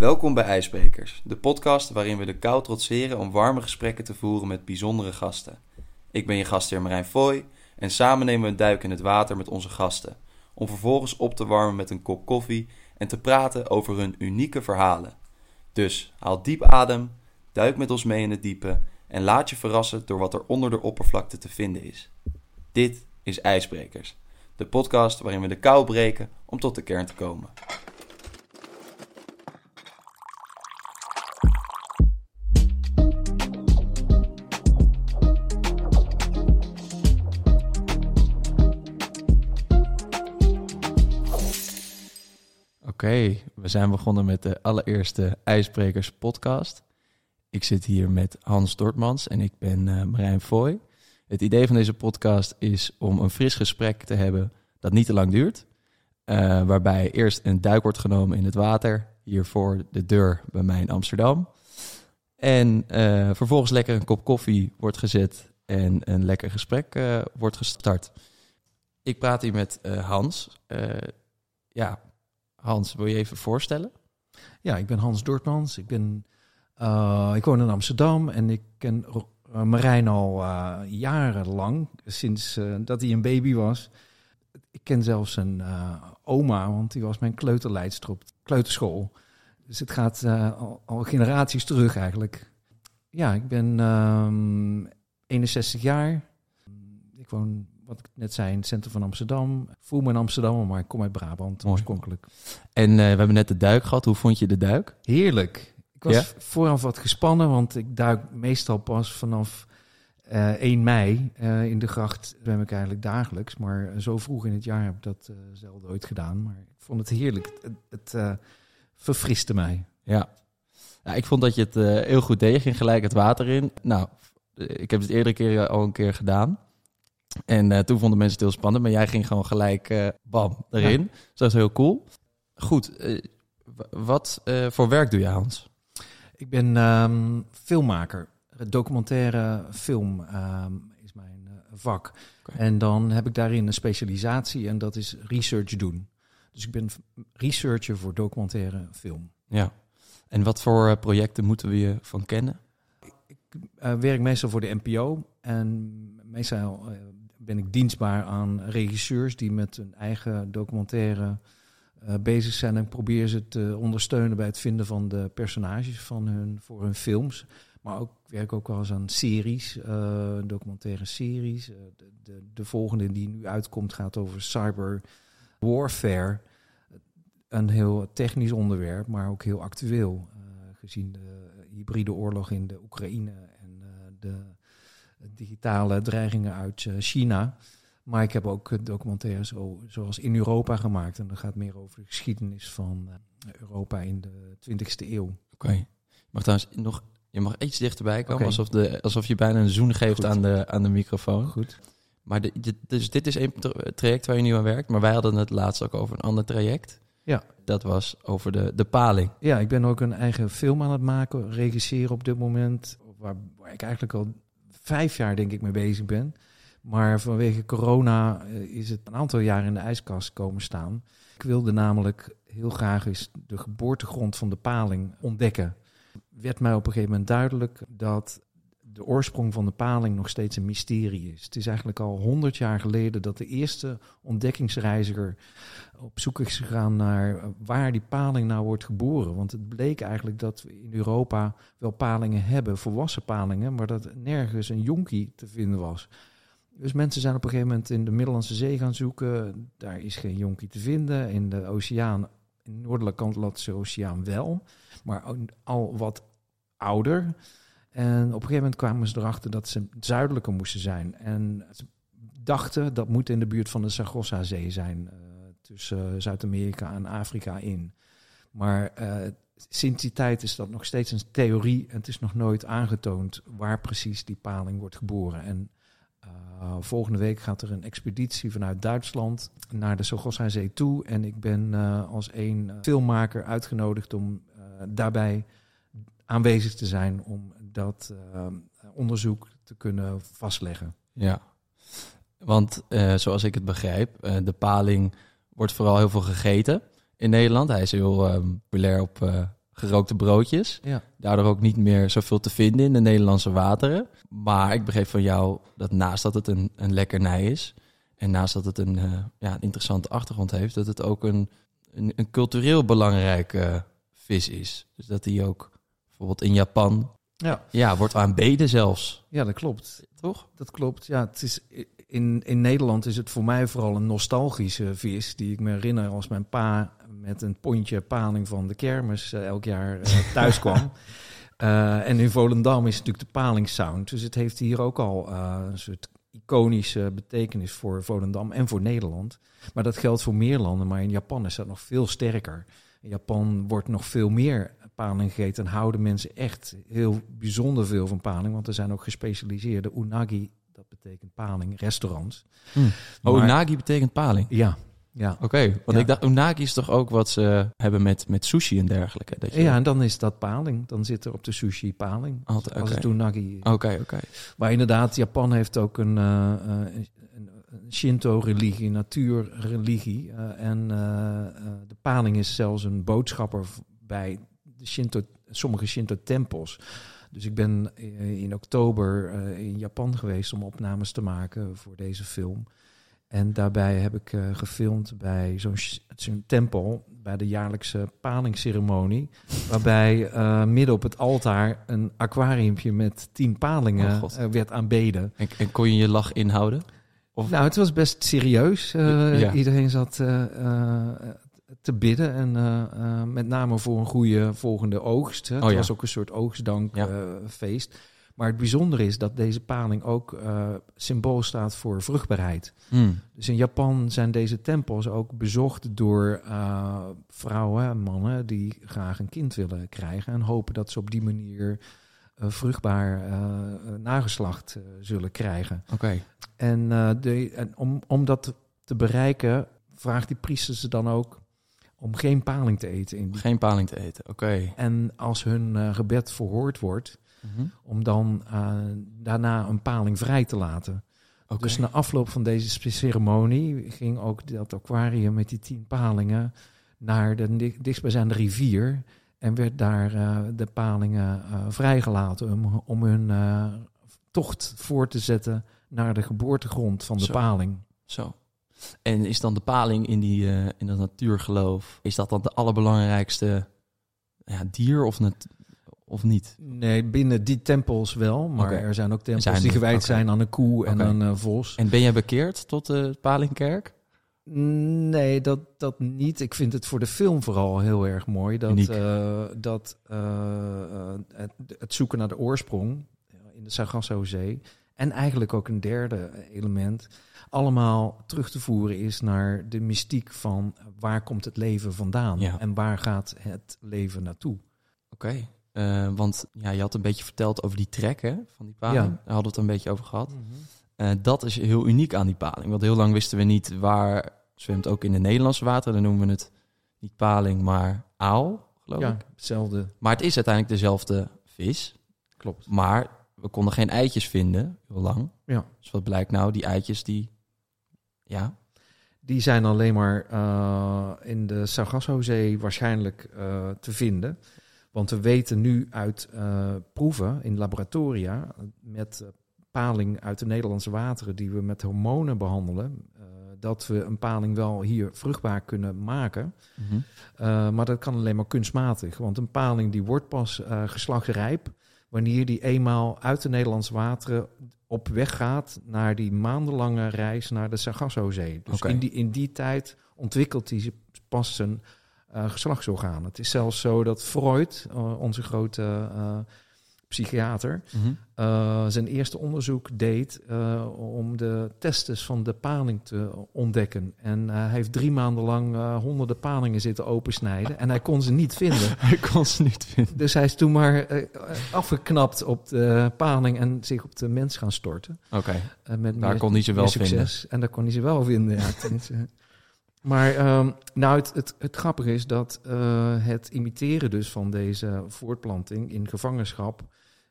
Welkom bij IJsbrekers, de podcast waarin we de kou trotseren om warme gesprekken te voeren met bijzondere gasten. Ik ben je gastheer Marijn Foy en samen nemen we een duik in het water met onze gasten, om vervolgens op te warmen met een kop koffie en te praten over hun unieke verhalen. Dus haal diep adem, duik met ons mee in het diepe en laat je verrassen door wat er onder de oppervlakte te vinden is. Dit is IJsbrekers, de podcast waarin we de kou breken om tot de kern te komen. Oké, we zijn begonnen met de allereerste IJsbrekers podcast. Ik zit hier met Hans Dortmans en ik ben uh, Marijn Foy. Het idee van deze podcast is om een fris gesprek te hebben dat niet te lang duurt. Uh, waarbij eerst een duik wordt genomen in het water, hier voor de deur bij mij in Amsterdam. En uh, vervolgens lekker een kop koffie wordt gezet en een lekker gesprek wordt gestart. Ik praat hier met Hans. ja, Hans, wil je even voorstellen? Ja, ik ben Hans Dortmans. Ik, ben, uh, ik woon in Amsterdam en ik ken uh, Marijn al uh, jarenlang, sinds dat hij een baby was. Ik ken zelfs zijn oma, want die was mijn kleuterleidster op kleuterschool. Dus het gaat al, al, generaties terug eigenlijk. Ja, ik ben 61 ehm, jaar. Ik woon wat ik net zei, in het centrum van Amsterdam. voel me in Amsterdam, maar ik kom uit Brabant oorspronkelijk. En uh, we hebben net de duik gehad. Hoe vond je de duik? Heerlijk. Ik was ja? vooraf wat gespannen, want ik duik meestal pas vanaf uh, eh, 1 mei. Uh, in de gracht zwem ik eigenlijk dagelijks. Maar zo vroeg in het jaar heb ik dat zelden ooit gedaan. Maar ik vond het heerlijk. Het, het verfriste mij. Ja. ja, ik vond dat je het heel goed deed. Je ging gelijk het water in. Nou, ik heb het eerdere keer al een keer gedaan. En uh, toen vonden mensen het heel spannend, maar jij ging gewoon gelijk uh, bam erin. Ja. Dus dat is heel cool. Goed, uh, wat voor werk doe je, Hans? Ik ben um, filmmaker. Documentaire film um, is mijn vak. Okay. En dan heb ik daarin een specialisatie en dat is research doen. Dus ik ben researcher voor documentaire film. Ja. En wat voor projecten moeten we je van kennen? Ik werk meestal voor de NPO en meestal ben ik dienstbaar aan regisseurs die met hun eigen documentaire uh, bezig zijn en probeer ze te ondersteunen bij het vinden van de personages van hun, voor hun films. Maar ook werk ook wel eens aan series, uh, documentaire series. Uh, de, de, de, volgende die nu uitkomt gaat over cyber warfare. Een heel technisch onderwerp, maar ook heel actueel. gezien de hybride oorlog in de Oekraïne en de digitale dreigingen uit eh, China. Maar ik heb ook documentaires zoals in Europa gemaakt. En dat gaat meer over de geschiedenis van eh, Europa in de 20e eeuw. Oké. Okay. Mag trouwens nog, je mag iets dichterbij komen, alsof, de, alsof je bijna een zoen geeft aan de, aan de microfoon. Goed. Maar de, dus dit is een traject waar je nu aan werkt. Maar wij hadden het laatst ook over een ander traject. Ja. Dat was over de, de paling. Ja, ik ben ook een eigen film aan het maken, regisseren op dit moment. Waar, waar ik eigenlijk al vijf jaar denk ik mee bezig ben. Maar vanwege corona eh, is het een aantal jaar in de ijskast komen staan. Ik wilde namelijk heel graag eens de geboortegrond van de paling ontdekken. Werd mij op een gegeven moment duidelijk dat de oorsprong van de paling nog steeds een mysterie is. Het is eigenlijk al honderd jaar geleden dat de eerste ontdekkingsreiziger op zoek is gegaan naar waar die paling nou wordt geboren. Want het bleek eigenlijk dat we in Europa wel palingen hebben, volwassen palingen, maar dat nergens een jonkie te vinden was. Dus mensen zijn op een gegeven moment in de Middellandse Zee gaan zoeken. Daar is geen jonkie te vinden. In de oceaan, in de noordelijke Atlantische Oceaan wel, maar al wat ouder. En op een gegeven moment kwamen ze erachter dat ze zuidelijker moesten zijn. En ze dachten dat moet in de buurt van de Sargasso-zee zijn, uh, tussen Zuid-Amerika en Afrika in. Maar uh, sinds die tijd is dat nog steeds een theorie en het is nog nooit aangetoond waar precies die paling wordt geboren. En volgende week gaat er een expeditie vanuit Duitsland naar de Sargasso-zee toe. En ik ben als één filmmaker uitgenodigd om daarbij aanwezig te zijn om dat uh, onderzoek te kunnen vastleggen. Ja, want uh, zoals ik het begrijp, uh, de paling wordt vooral heel veel gegeten in Nederland. Hij is heel populair op gerookte broodjes. Ja. Daardoor ook niet meer zoveel te vinden in de Nederlandse wateren. Maar ik begreep van jou dat naast dat het een, een lekkernij is... en naast dat het een, eh, ja, een interessante achtergrond heeft... dat het ook een, een, een cultureel belangrijke vis is. Dus dat die ook bijvoorbeeld in Japan... Ja. Ja, wordt aanbeden zelfs. ja, dat klopt. Toch? Dat klopt. Ja, het is, in, in Nederland is het voor mij vooral een nostalgische vis. Die ik me herinner als mijn pa met een pondje paling van de kermis eh, elk jaar eh, thuis kwam. Eh, en in Volendam is natuurlijk de palingsound. Dus het heeft hier ook al een soort iconische betekenis voor Volendam en voor Nederland. Maar dat geldt voor meer landen. Maar in Japan is dat nog veel sterker. In Japan wordt nog veel meer paling gegeten. En houden mensen echt heel bijzonder veel van paling. Want er zijn ook gespecialiseerde unagi, dat betekent paling, restaurants. Oh, Maar- unagi betekent paling. Ja, ja. Oké, want Ja. ik dacht, unagi is toch ook wat ze hebben met, met sushi en dergelijke? Dat je Ja, en dan is dat paling. Dan zit er op de sushi paling. Altijd, Als oké. het unagi. Oké, oké. Maar inderdaad, Japan heeft ook een, eh, eh, een, een Shinto-religie, natuurreligie. eh, en de paling is zelfs een boodschapper bij de Shinto, sommige Shinto-tempels. Dus ik ben eh, in oktober eh, in Japan geweest om opnames te maken voor deze film. En daarbij heb ik eh, gefilmd bij zo'n tempel, bij de jaarlijkse palingsceremonie. Waarbij midden op het altaar een aquariumpje met tien Oh, palingen eh, werd aanbeden. En, en kon je je lach inhouden? Of- Nou, het was best serieus. Ja. Iedereen zat te bidden. En eh, eh, met name voor een goede volgende oogst. Hè. Het Oh ja. was ook een soort oogstdankfeest. Ja. maar het bijzondere is dat deze paling ook eh, symbool staat voor vruchtbaarheid. Hmm. Dus in Japan zijn deze tempels ook bezocht door vrouwen en mannen die graag een kind willen krijgen. En hopen dat ze op die manier vruchtbaar nageslacht zullen krijgen. Oké. En, de, en om, om dat te bereiken, vraagt die priester ze dan ook om geen paling te eten. In die. Geen paling te eten. Oké. En als hun eh, gebed verhoord wordt, Mhm. om dan eh, daarna een paling vrij te laten. Oké. Dus na afloop van deze ceremonie ging ook dat aquarium met die tien palingen naar de di- dichtstbijzijnde rivier. En werd daar eh, de palingen vrijgelaten om, om hun tocht voor te zetten naar de geboortegrond van de Zo. paling. Zo. En is dan de paling in, die, eh, in dat natuurgeloof, is dat dan de allerbelangrijkste ja, dier of, of niet? Nee, binnen die tempels wel, maar er zijn ook tempels Zijn die gewijd zijn aan een koe en Oké. een eh, vos. En ben jij bekeerd tot de palingkerk? Nee, dat, dat niet. Ik vind het voor de film vooral heel erg mooi. Dat, eh, dat het, het zoeken naar de oorsprong in de Sargassozee... en eigenlijk ook een derde element... allemaal terug te voeren is naar de mystiek van... waar komt het leven vandaan Ja. en waar gaat het leven naartoe? Oké. Eh, want ja, je had een beetje verteld over die trek hè, van die paling. Ja. Daar hadden we het een beetje over gehad. Eh, dat is heel uniek aan die paling. Want heel lang wisten we niet waar zwemt ook in de Nederlandse wateren. Dan noemen we het niet paling, maar aal, geloof Ja, ik. hetzelfde. Maar het is uiteindelijk dezelfde vis. Klopt. Maar we konden geen eitjes vinden, heel lang. Ja. Dus wat blijkt nou? Die eitjes die... Ja, Die zijn alleen maar eh, in de Sargassozee waarschijnlijk eh, te vinden. Want we weten nu uit eh, proeven in laboratoria met paling uit de Nederlandse wateren die we met hormonen behandelen, eh, dat we een paling wel hier vruchtbaar kunnen maken. Mhm. Maar dat kan alleen maar kunstmatig. Want een paling die wordt pas eh geslachtsrijp wanneer die eenmaal uit de Nederlandse wateren op weg gaat naar die maandenlange reis naar de Sargassozee. Dus in, die, in die tijd ontwikkelt hij pas zijn eh, geslachtsorgaan. Het is zelfs zo dat Freud, eh, onze grote psychiater, Mhm. eh, zijn eerste onderzoek deed eh, om de testes van de paling te ontdekken. En eh, hij heeft drie maanden lang honderden palingen zitten opensnijden en hij kon ze niet vinden. Ik kon ze niet vinden. Dus hij is toen maar afgeknapt op de paling en zich op de mens gaan storten. Oké, daar meer- kon hij ze wel vinden. En daar kon hij ze wel vinden, ja. maar ehm, nou, het, het, het grappige is dat eh, het imiteren dus van deze voortplanting in gevangenschap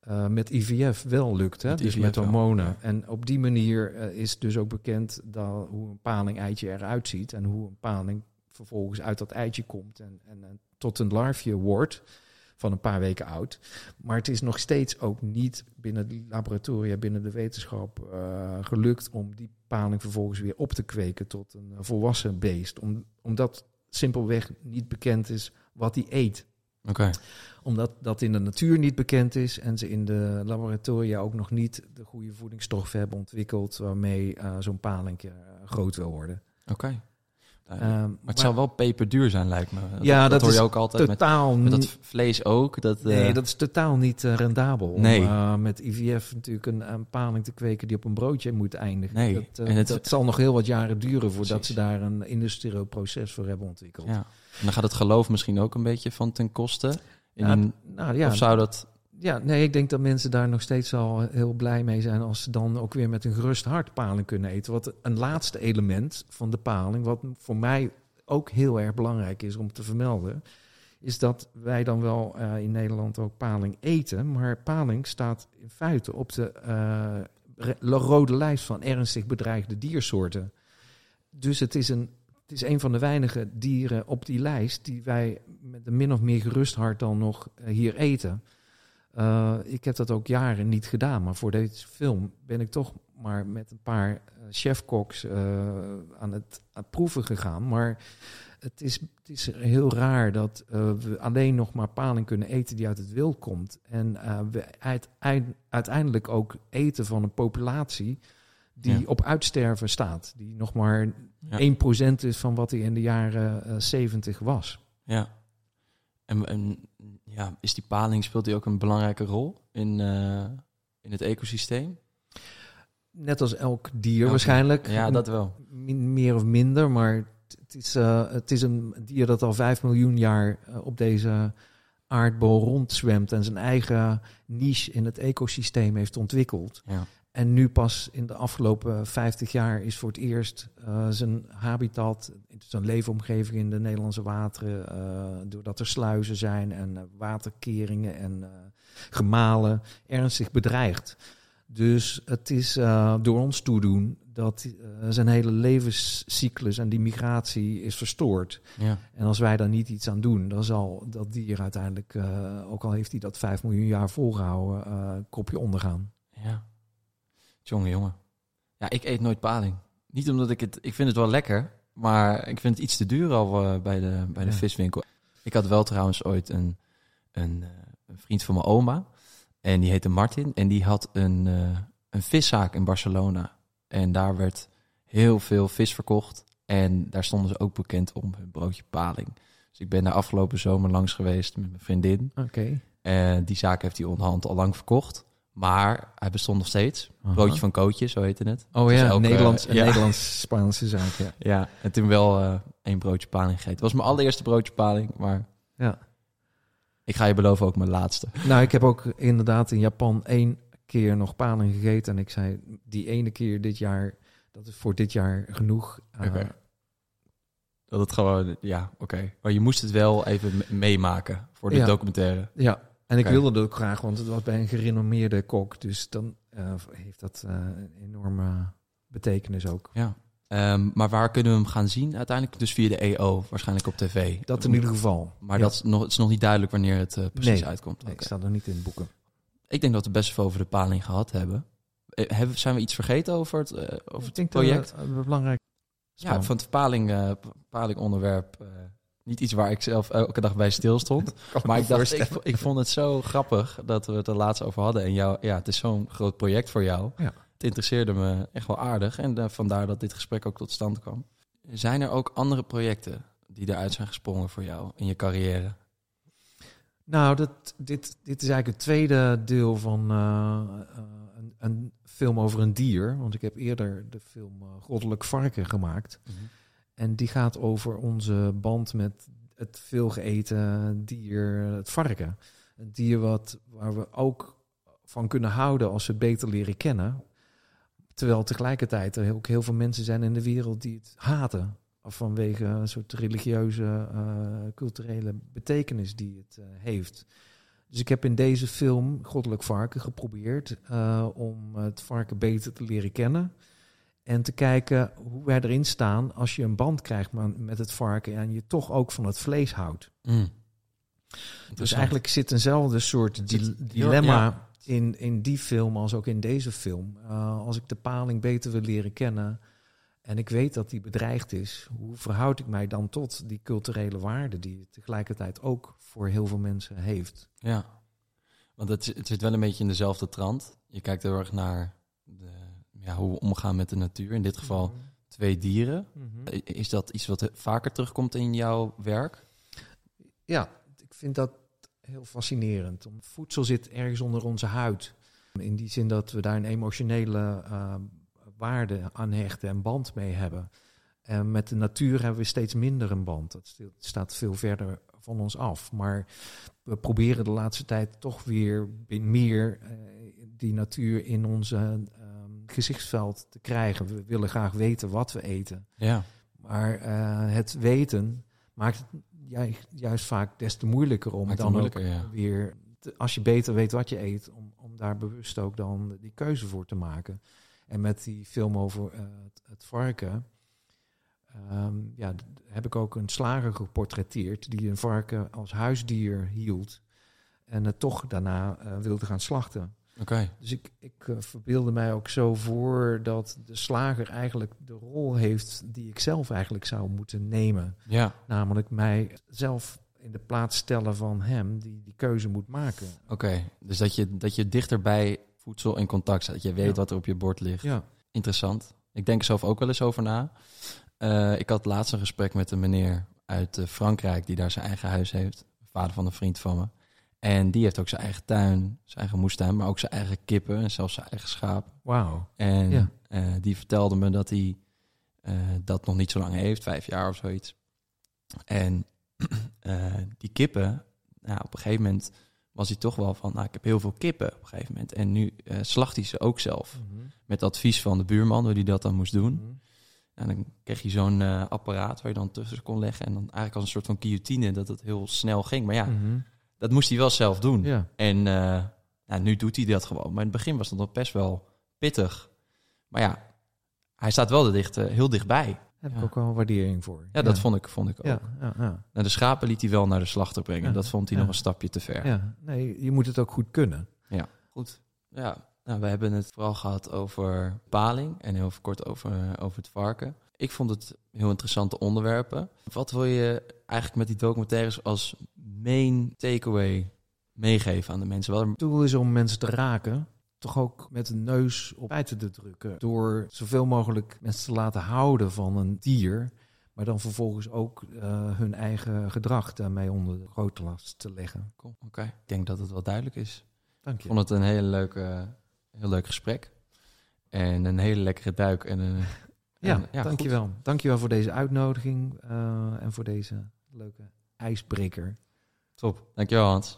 eh, met IVF wel lukt. Hè? Met dus IVF met wel, hormonen. ja. En op die manier eh, is dus ook bekend dat, hoe een paling-eitje eruit ziet. En hoe een paling vervolgens uit dat eitje komt en, en, en tot een larfje wordt. Van een paar weken oud. Maar het is nog steeds ook niet binnen de laboratoria, binnen de wetenschap eh, gelukt om die paling vervolgens weer op te kweken tot een volwassen beest. Om, omdat simpelweg niet bekend is wat hij eet. Oké. Omdat dat in de natuur niet bekend is en ze in de laboratoria ook nog niet de goede voedingsstoffen hebben ontwikkeld waarmee eh, zo'n paling eh, groot wil worden. Oké. Maar het zou wel peperduur zijn, lijkt me. Ja, dat hoor je ook altijd met, totaal met dat vlees ook. Dat, eh, Nee, dat is totaal niet eh, rendabel. Nee. Om eh, met IVF natuurlijk een, een paling te kweken die op een broodje moet eindigen. Nee, Dat, eh, en het- dat zal nog heel wat jaren duren voordat Precies. ze daar een industrieel proces voor hebben ontwikkeld. ja. En dan gaat het geloof misschien ook een beetje van ten koste. In een- Nou ja, Of zou dat... ja, nee, ik denk dat mensen daar nog steeds al heel blij mee zijn als ze dan ook weer met een gerust hart paling kunnen eten. Wat een laatste element van de paling, wat voor mij ook heel erg belangrijk is om te vermelden, is dat wij dan wel eh, in Nederland ook paling eten, maar paling staat in feite op de eh, re- rode lijst van ernstig bedreigde diersoorten. Dus het is een het is een van de weinige dieren op die lijst die wij met een min of meer gerust hart dan nog eh, hier eten. Eh, ik heb dat ook jaren niet gedaan, maar voor deze film ben ik toch maar met een paar eh, chefkoks eh, aan, het, aan het proeven gegaan. Maar het is, het is heel raar dat we alleen nog maar paling kunnen eten die uit het wild komt. En we uiteind- uiteindelijk ook eten van een populatie die Ja. op uitsterven staat. Die nog maar Ja. 1% is van wat hij in de jaren eh, 70 was. Ja. En, en ja, is die paling, speelt die ook een belangrijke rol in, eh, in het ecosysteem? Net als elk dier Elk- waarschijnlijk. Ja, dat wel. Min- meer of minder, maar het- het is, eh, het is een dier dat al 5 miljoen jaar eh, op deze aardbol rondzwemt en zijn eigen niche in het ecosysteem heeft ontwikkeld. Ja. En nu pas in de afgelopen 50 jaar is voor het eerst eh, zijn habitat, zijn leefomgeving in de Nederlandse wateren, eh, doordat er sluizen zijn en eh, waterkeringen en gemalen, ernstig bedreigd. Dus het is door ons toedoen dat zijn hele levenscyclus en die migratie is verstoord. Ja. En als wij daar niet iets aan doen, dan zal dat dier uiteindelijk, ook al heeft hij dat 5 miljoen jaar volgehouden, eh kopje ondergaan. Ja. Jongen, jongen. Ja, ik eet nooit paling. Niet omdat ik het... Ik vind het wel lekker, maar ik vind het iets te duur al eh, bij de, bij de Ja. viswinkel. Ik had wel trouwens ooit een, een, eh, een vriend van mijn oma. En die heette Martin. En die had een, eh, een viszaak in Barcelona. En daar werd heel veel vis verkocht. En daar stonden ze ook bekend om hun broodje paling. Dus ik ben daar afgelopen zomer langs geweest met mijn vriendin. Oké. En die zaak heeft hij onderhand al lang verkocht. Maar hij bestond nog steeds. Broodje van Kootje, zo heette het. Oh ja, elke- Nederlands, ja. Nederlands-Spaanse zaak. Ja. Ja, en toen wel eh, één broodje paling gegeten. Het was mijn allereerste broodje paling, maar Ja. ik ga je beloven ook mijn laatste. Nou, ik heb ook inderdaad in Japan één keer nog paling gegeten. En ik zei, die ene keer dit jaar, dat is voor dit jaar genoeg. Oké. Dat het gewoon, ja, oké. Maar je moest het wel even me- meemaken voor de Ja. documentaire. Ja, en ik wilde het ook graag, want het was bij een gerenommeerde kok. Dus dan eh, heeft dat eh, een enorme betekenis ook. Ja. Ehm, maar waar kunnen we hem gaan zien uiteindelijk? Dus via de EO, waarschijnlijk op tv. Dat in ieder geval. Maar Ja. dat is nog, het is nog niet duidelijk wanneer het eh, precies Nee. uitkomt. Nee, ik sta er niet in boeken. Ik denk dat we best veel over de paling gehad hebben. Hebben zijn we iets vergeten over het, over het project? dat belangrijk ja, vond het paling, paling onderwerp niet iets waar ik zelf elke dag bij stil stond. maar ik dacht, ik, ik vond het zo grappig dat we het er laatst over hadden. En jou, ja, het is zo'n groot project voor jou. Ja. Het interesseerde me echt wel aardig. En eh, vandaar dat dit gesprek ook tot stand kwam. Zijn er ook andere projecten die eruit zijn gesprongen voor jou in je carrière? Nou, dat, dit, dit is eigenlijk het tweede deel van eh, eh, een, een film over een dier. Want ik heb eerder de film Goddelijk Varken gemaakt. En die gaat over onze band met het veelgeëten dier, het varken. Een dier wat, waar we ook van kunnen houden als we beter leren kennen. Terwijl tegelijkertijd er ook heel veel mensen zijn in de wereld die het haten. Vanwege een soort religieuze, eh, culturele betekenis die het eh, heeft. Dus ik heb in deze film, Goddelijk Varken, geprobeerd eh, om het varken beter te leren kennen. En te kijken hoe wij erin staan als je een band krijgt met het varken en je toch ook van het vlees houdt. Mm. Dus eigenlijk zit eenzelfde soort di- dilemma ja. in, in die film als ook in deze film. Uh, als ik de paling beter wil leren kennen en ik weet dat die bedreigd is, hoe verhoud ik mij dan tot die culturele waarde die het tegelijkertijd ook voor heel veel mensen heeft? Ja, want het, het zit wel een beetje in dezelfde trant. Je kijkt heel erg naar de, ja, hoe we omgaan met de natuur. In dit geval twee dieren. Mhm. Is dat iets wat vaker terugkomt in jouw werk? Ja, ik vind dat heel fascinerend. Voedsel zit ergens onder onze huid. In die zin dat we daar een emotionele uh, waarde aan hechten en band mee hebben. En met de natuur hebben we steeds minder een band. Dat staat veel verder van ons af. Maar we proberen de laatste tijd toch weer meer uh, die natuur in onze gezichtsveld te krijgen. We willen graag weten wat we eten. Ja. Maar uh, het weten maakt het juist, juist vaak des te moeilijker om Maakt dan moeilijker, ook ja. weer, te, als je beter weet wat je eet, om, om daar bewust ook dan die keuze voor te maken. En met die film over uh, het, het, varken, um, ja, heb ik ook een slager geportretteerd die een varken als huisdier hield en het toch daarna uh, wilde gaan slachten. Okay. Dus ik, ik uh, verbeelde mij ook zo voor dat de slager eigenlijk de rol heeft die ik zelf eigenlijk zou moeten nemen. Ja. Namelijk mij zelf in de plaats stellen van hem die die keuze moet maken. Oké, okay. dus dat je, dat je dichter bij voedsel in contact staat. Dat je weet ja. wat er op je bord ligt. Ja. Interessant. Ik denk er zelf ook wel eens over na. Uh, ik had laatst een gesprek met een meneer uit uh, Frankrijk die daar zijn eigen huis heeft. Vader van een vriend van me. En die heeft ook zijn eigen tuin, zijn eigen moestuin, maar ook zijn eigen kippen en zelfs zijn eigen schaap. Wauw. En ja. uh, die vertelde me dat hij uh, dat nog niet zo lang heeft, vijf jaar of zoiets. En uh, die kippen, nou, op een gegeven moment was hij toch wel van, nou, ik heb heel veel kippen op een gegeven moment. En nu slacht hij ze ook zelf. Mhm. Mm -hmm. Met advies van de buurman, hoe hij dat dan moest doen. Mhm. Mm -hmm. En dan kreeg je zo'n apparaat waar je dan tussen kon leggen. En dan eigenlijk als een soort van guillotine, dat het heel snel ging. Maar ja, Mm -hmm. Dat moest hij wel zelf doen. Ja. En uh, nou, nu doet hij dat gewoon. Maar in het begin was dat nog best wel pittig. Maar ja, hij staat wel er dicht, uh, heel dichtbij. Daar heb ja. ik ook wel een waardering voor. Ja, dat vond ik, vond ik ook. Ja, ja, ja. Nou, de schapen liet hij wel naar de slachter brengen. Dat vond hij nog een stapje te ver. Ja, nee, je moet het ook goed kunnen. Ja, goed. Ja, nou, we hebben het vooral gehad over paling en heel kort over, over het varken. Ik vond het heel interessante onderwerpen. Wat wil je eigenlijk met die documentaires als main takeaway meegeven aan de mensen? Het doel is om mensen te raken, toch ook met een neus op feiten te drukken. Door zoveel mogelijk mensen te laten houden van een dier, maar dan vervolgens ook uh, hun eigen gedrag daarmee onder de grote last te leggen. Cool. Oké, okay. ik denk dat het wel duidelijk is. Dank je. Ik vond het een hele leuke, heel leuk gesprek. En een hele lekkere duik. En een, ja, en, ja, dankjewel. Goed. Dankjewel voor deze uitnodiging uh, en voor deze leuke ijsbreker. Top, dankjewel Hans.